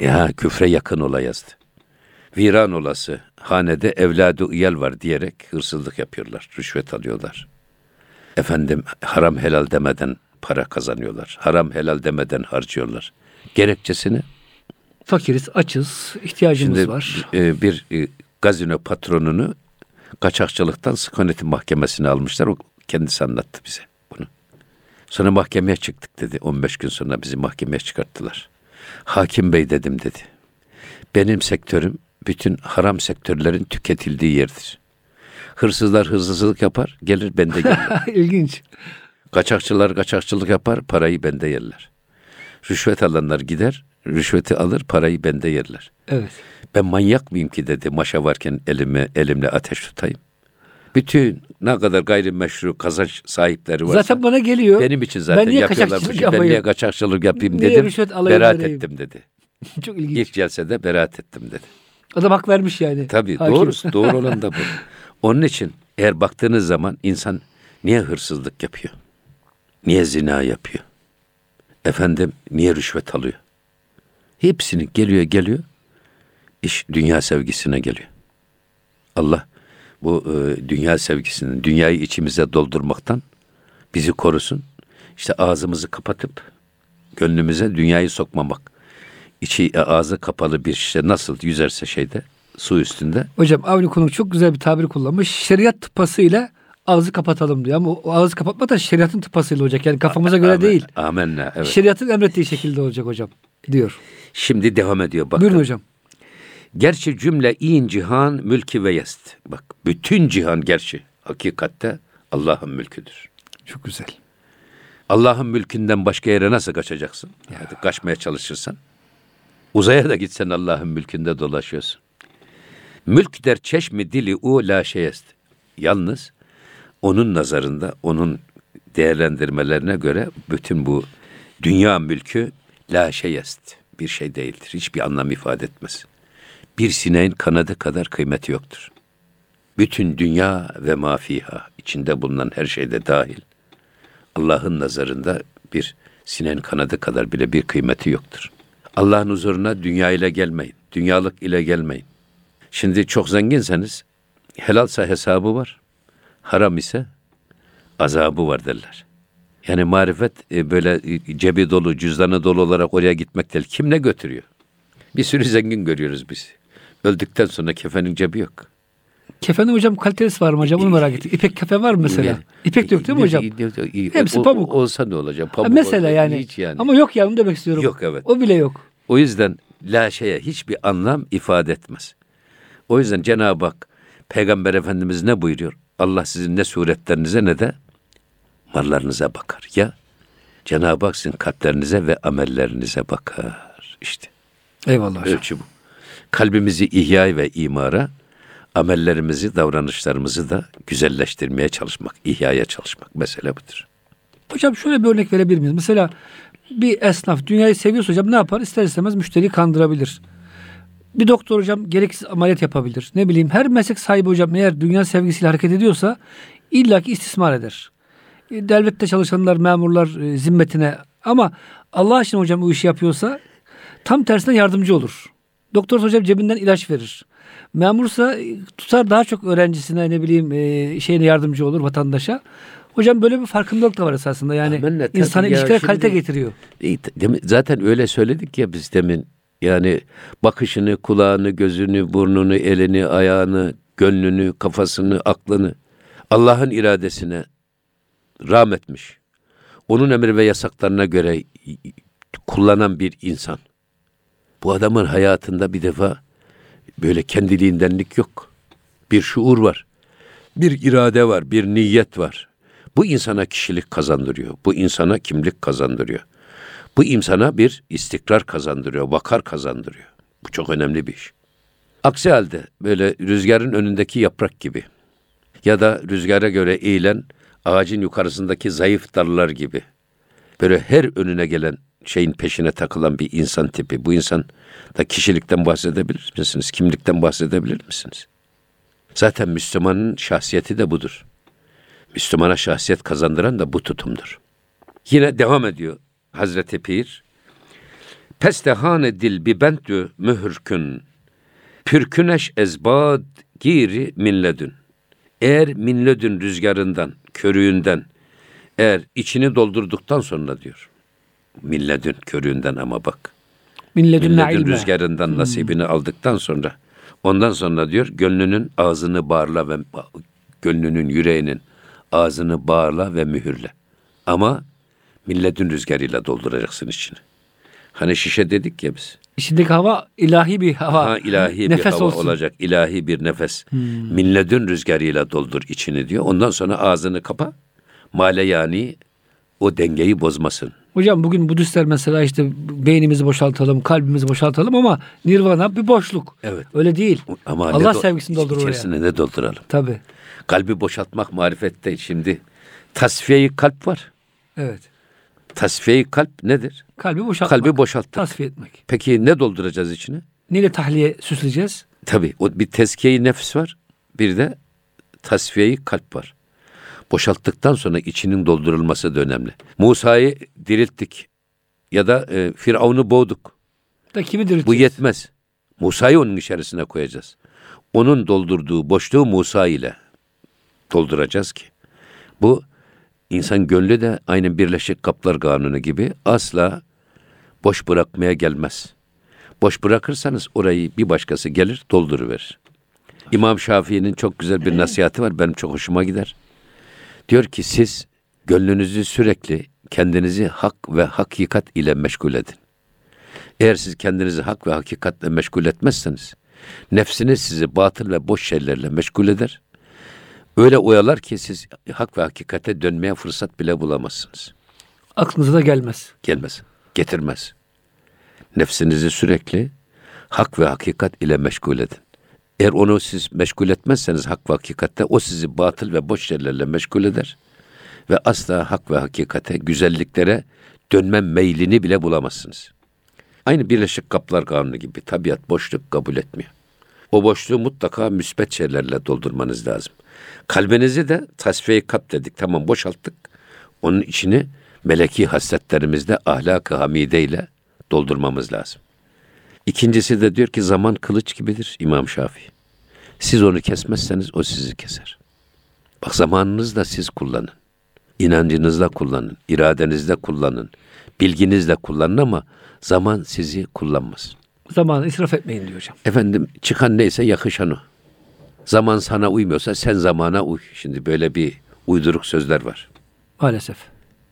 Ya küfre yakın ola yazdı. Viran olası hanede evladı iyal var diyerek hırsızlık yapıyorlar, rüşvet alıyorlar. Efendim haram helal demeden para kazanıyorlar. Haram helal demeden harcıyorlar. Gerekçesini fakiriz, açız, ihtiyacımız Şimdi, var. E, bir e, gazino patronunu kaçakçılıktan sık yönetim mahkemesine almışlar. O kendisi anlattı bize bunu. Sonra mahkemeye çıktık dedi. 15 gün sonra bizi mahkemeye çıkarttılar. Hakim bey dedim dedi. Benim sektörüm bütün haram sektörlerin tüketildiği yerdir. Hırsızlar hırsızlık yapar, gelir bende (laughs) yerler. İlginç. Kaçakçılar kaçakçılık yapar, parayı bende yerler. Rüşvet alanlar gider, rüşveti alır, parayı bende yerler. Evet. Ben manyak mıyım ki dedi maşa varken elime elimle ateş tutayım. Bütün ne kadar gayrimeşru kazanç sahipleri varsa. Zaten bana geliyor. Benim için zaten ben niye yapıyorlar. Ben niye kaçakçılık yapayım niye dedim. Beraat vereyim. ettim dedi. (laughs) Çok ilginç. İlk celsede beraat ettim dedi. Adam hak vermiş yani. Tabii Hakim. doğru, (laughs) doğru olan da bu. Onun için eğer baktığınız zaman insan niye hırsızlık yapıyor? Niye zina yapıyor? Efendim niye rüşvet alıyor? Hepsini geliyor geliyor. İş dünya sevgisine geliyor. Allah bu e, dünya sevgisinin, dünyayı içimize doldurmaktan bizi korusun. İşte ağzımızı kapatıp gönlümüze dünyayı sokmamak. İçi e, ağzı kapalı bir şişe nasıl yüzerse şeyde su üstünde. Hocam Avni Konuk çok güzel bir tabir kullanmış. Şeriat tıpasıyla ağzı kapatalım diyor. Ama o ağzı kapatma da şeriatın tıpasıyla olacak. Yani kafamıza göre Amen, değil. Amenna. Evet. Şeriatın emrettiği şekilde olacak hocam diyor. Şimdi devam ediyor. Bakın. Buyurun hocam. Gerçi cümle in cihan mülki ve yest. Bak bütün cihan gerçi hakikatte Allah'ın mülküdür. Çok güzel. Allah'ın mülkünden başka yere nasıl kaçacaksın? Ya. Hadi kaçmaya çalışırsan. Uzaya da gitsen Allah'ın mülkünde dolaşıyorsun. Mülk der çeşmi dili u la şeyest. Yalnız onun nazarında, onun değerlendirmelerine göre bütün bu dünya mülkü la şeyest. Bir şey değildir. Hiçbir anlam ifade etmez. Bir sineğin kanadı kadar kıymeti yoktur. Bütün dünya ve mafiha içinde bulunan her şeyde dahil. Allah'ın nazarında bir sineğin kanadı kadar bile bir kıymeti yoktur. Allah'ın huzuruna dünya ile gelmeyin. Dünyalık ile gelmeyin. Şimdi çok zenginseniz helalsa hesabı var. Haram ise azabı var derler. Yani marifet e, böyle e, cebi dolu, cüzdanı dolu olarak oraya gitmek değil. Kim ne götürüyor? Bir sürü zengin görüyoruz biz. Öldükten sonra kefenin cebi yok. Kefenin hocam kalitesi var mı hocam? Bunu merak ettim. İpek kefen var mı mesela? İpek yok değil mi hocam? Hepsi pamuk. olsa ne olacak? Pamuk mesela olsa, yani. Hiç yani. Ama yok ya onu demek istiyorum. Yok evet. O bile yok. O yüzden la şeye hiçbir anlam ifade etmez. O yüzden Cenab-ı Hak Peygamber Efendimiz ne buyuruyor? Allah sizin ne suretlerinize ne de mallarınıza bakar. Ya Cenab-ı Hak sizin kalplerinize ve amellerinize bakar. İşte. Eyvallah. Ölçü bu. Kalbimizi ihya ve imara, amellerimizi, davranışlarımızı da güzelleştirmeye çalışmak, ihyaya çalışmak. Mesele budur. Hocam şöyle bir örnek verebilir miyiz? Mesela bir esnaf dünyayı seviyorsa hocam ne yapar? İster istemez müşteriyi kandırabilir. Bir doktor hocam gereksiz ameliyat yapabilir. Ne bileyim her meslek sahibi hocam eğer dünya sevgisiyle hareket ediyorsa illaki istismar eder. E, devlette çalışanlar, memurlar e, zimmetine ama Allah için hocam bu işi yapıyorsa tam tersine yardımcı olur. Doktor hocam cebinden ilaç verir. Memursa e, tutar daha çok öğrencisine ne bileyim e, şeyine yardımcı olur vatandaşa. Hocam böyle bir farkındalık da var esasında. Yani Amenna, insana ilişkilere kalite getiriyor. Zaten öyle söyledik ya biz demin. Yani bakışını, kulağını, gözünü, burnunu, elini, ayağını, gönlünü, kafasını, aklını Allah'ın iradesine rahmetmiş. Onun emir ve yasaklarına göre kullanan bir insan. Bu adamın hayatında bir defa böyle kendiliğindenlik yok. Bir şuur var. Bir irade var, bir niyet var. Bu insana kişilik kazandırıyor. Bu insana kimlik kazandırıyor. Bu insana bir istikrar kazandırıyor, vakar kazandırıyor. Bu çok önemli bir iş. Aksi halde böyle rüzgarın önündeki yaprak gibi ya da rüzgara göre eğilen ağacın yukarısındaki zayıf dallar gibi böyle her önüne gelen şeyin peşine takılan bir insan tipi. Bu insan da kişilikten bahsedebilir misiniz? Kimlikten bahsedebilir misiniz? Zaten Müslümanın şahsiyeti de budur. Müslümana şahsiyet kazandıran da bu tutumdur. Yine devam ediyor Hazreti Pir. Pestehane dil bi bentü mühürkün. Pürküneş ezbad giri minledün. Eğer minledün rüzgarından, körüğünden, eğer içini doldurduktan sonra diyor. Milledün körüğünden ama bak. Milledün, Milledün rüzgarından hmm. nasibini aldıktan sonra ondan sonra diyor gönlünün ağzını bağırla ve gönlünün yüreğinin ağzını bağırla ve mühürle. Ama milledün rüzgarıyla dolduracaksın içini. Hani şişe dedik ya biz. İçindeki hava ilahi bir hava. Ha, ilahi nefes bir hava olsun. olacak. İlahi bir nefes. Hmm. Milledün rüzgarıyla doldur içini diyor. Ondan sonra ağzını kapa. Male yani o dengeyi bozmasın. Hocam bugün Budistler mesela işte beynimizi boşaltalım, kalbimizi boşaltalım ama nirvana bir boşluk. Evet. Öyle değil. Ama Allah sevgisini doldurur İçerisine oraya. ne dolduralım? Tabii. Kalbi boşaltmak marifette şimdi tasfiyeyi kalp var. Evet. Tasfiyeyi kalp nedir? Kalbi boşaltmak. Kalbi boşaltmak. Tasfiye etmek. Peki ne dolduracağız içine? Neyle tahliye süsleyeceğiz? Tabii. O bir tezkiyeyi nefis var. Bir de tasfiyeyi kalp var. Boşalttıktan sonra içinin doldurulması da önemli. Musa'yı dirilttik ya da e, Firavun'u boğduk. Da kimi dirilteceğiz? Bu yetmez. Musa'yı onun içerisine koyacağız. Onun doldurduğu boşluğu Musa ile dolduracağız ki. Bu insan gönlü de aynı Birleşik Kaplar Kanunu gibi asla boş bırakmaya gelmez. Boş bırakırsanız orayı bir başkası gelir dolduruverir. İmam Şafii'nin çok güzel bir nasihati var. Benim çok hoşuma gider. Diyor ki siz gönlünüzü sürekli kendinizi hak ve hakikat ile meşgul edin. Eğer siz kendinizi hak ve hakikatle meşgul etmezseniz, nefsiniz sizi batıl ve boş şeylerle meşgul eder. Öyle oyalar ki siz hak ve hakikate dönmeye fırsat bile bulamazsınız. Aklınıza da gelmez. Gelmez, getirmez. Nefsinizi sürekli hak ve hakikat ile meşgul edin. Eğer onu siz meşgul etmezseniz hak ve hakikatte o sizi batıl ve boş şeylerle meşgul eder. Ve asla hak ve hakikate, güzelliklere dönme meylini bile bulamazsınız. Aynı Birleşik Kaplar Kanunu gibi tabiat boşluk kabul etmiyor. O boşluğu mutlaka müsbet şeylerle doldurmanız lazım. Kalbinizi de tasfiye kap dedik. Tamam boşalttık. Onun içini meleki hasletlerimizle ahlak-ı hamide doldurmamız lazım. İkincisi de diyor ki zaman kılıç gibidir İmam Şafii. Siz onu kesmezseniz o sizi keser. Bak zamanınızı da siz kullanın. İnancınızla kullanın, iradenizle kullanın, bilginizle kullanın ama zaman sizi kullanmaz. Zamanı israf etmeyin diyor hocam. Efendim çıkan neyse yakışan o. Zaman sana uymuyorsa sen zamana uy. Şimdi böyle bir uyduruk sözler var. Maalesef.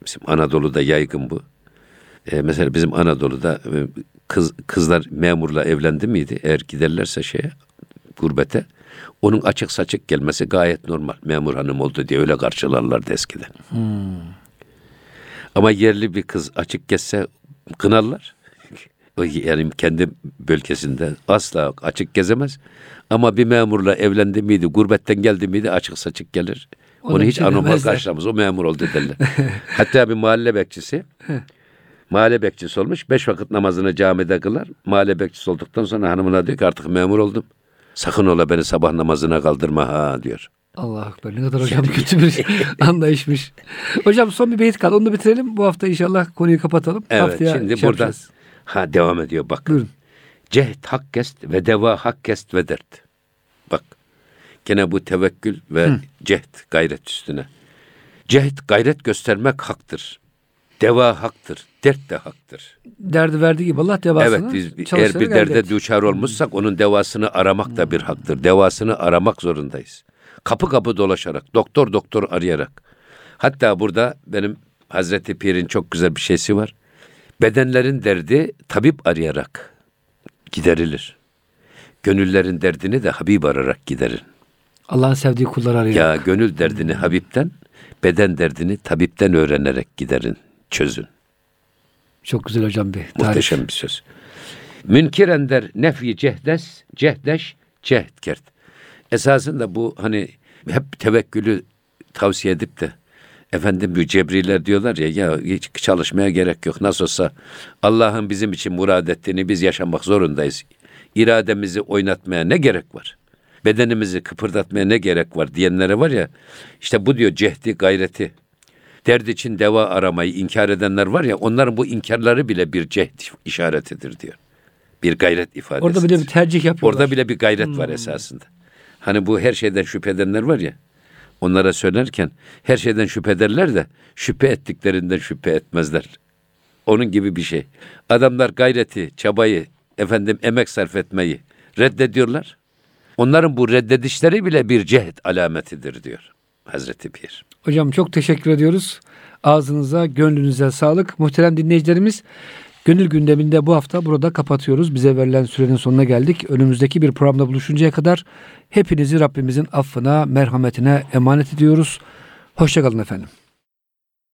Bizim Anadolu'da yaygın bu. Ee, mesela bizim Anadolu'da e, kız kızlar memurla evlendi miydi? Eğer giderlerse şeye gurbete onun açık saçık gelmesi gayet normal. Memur hanım oldu diye öyle karşılarlardı eskiden. Hmm. Ama yerli bir kız açık gezse kınarlar. Yani kendi bölgesinde asla açık gezemez. Ama bir memurla evlendi miydi, gurbetten geldi miydi açık saçık gelir. Onu, Onu hiç anormal karşılamaz. O memur oldu derler. (laughs) Hatta bir mahalle bekçisi mahalle bekçisi olmuş. Beş vakit namazını camide kılar. Mahalle bekçisi olduktan sonra hanımına diyor ki artık memur oldum. Sakın ola beni sabah namazına kaldırma ha diyor. Allah akbar ne kadar hocam kötü bir (laughs) anlayışmış. Hocam son bir beyit kaldı onu da bitirelim. Bu hafta inşallah konuyu kapatalım. Evet Haftaya şimdi şey burada yapacağız. Ha devam ediyor bak. Buyurun. Cehd hak kest ve deva hak kest ve dert. Bak gene bu tevekkül ve Hı. cehd gayret üstüne. Cehd gayret göstermek haktır. Deva haktır. Dert de haktır. Derdi verdiği gibi Allah devasını Evet biz eğer bir derde et. düşer olmuşsak onun devasını aramak da bir haktır. Devasını aramak zorundayız. Kapı kapı dolaşarak, doktor doktor arayarak. Hatta burada benim Hazreti Pir'in çok güzel bir şeysi var. Bedenlerin derdi tabip arayarak giderilir. Gönüllerin derdini de Habib ararak giderin. Allah'ın sevdiği kullar arayarak. Ya gönül derdini Habib'den, beden derdini tabipten öğrenerek giderin çözün. Çok güzel hocam bir tarif. Muhteşem bir söz. Münkiren der nefi cehdes, cehdeş, cehdkert. Esasında bu hani hep tevekkülü tavsiye edip de Efendim bu cebriler diyorlar ya ya hiç çalışmaya gerek yok. Nasıl olsa Allah'ın bizim için murad ettiğini biz yaşamak zorundayız. İrademizi oynatmaya ne gerek var? Bedenimizi kıpırdatmaya ne gerek var diyenlere var ya işte bu diyor cehdi gayreti. Derd için deva aramayı inkar edenler var ya onların bu inkarları bile bir cehd işaretidir diyor. Bir gayret ifadesi. Orada bile bir tercih yapıyorlar. Orada bile bir gayret var esasında. Hani bu her şeyden şüphe edenler var ya. Onlara söylerken her şeyden şüphe ederler de şüphe ettiklerinden şüphe etmezler. Onun gibi bir şey. Adamlar gayreti, çabayı, efendim emek sarf etmeyi reddediyorlar. Onların bu reddedişleri bile bir cehd alametidir diyor Hazreti Pir. Hocam çok teşekkür ediyoruz. Ağzınıza, gönlünüze sağlık. Muhterem dinleyicilerimiz, Gönül gündeminde bu hafta burada kapatıyoruz. Bize verilen sürenin sonuna geldik. Önümüzdeki bir programda buluşuncaya kadar hepinizi Rabbimizin affına, merhametine emanet ediyoruz. Hoşçakalın efendim.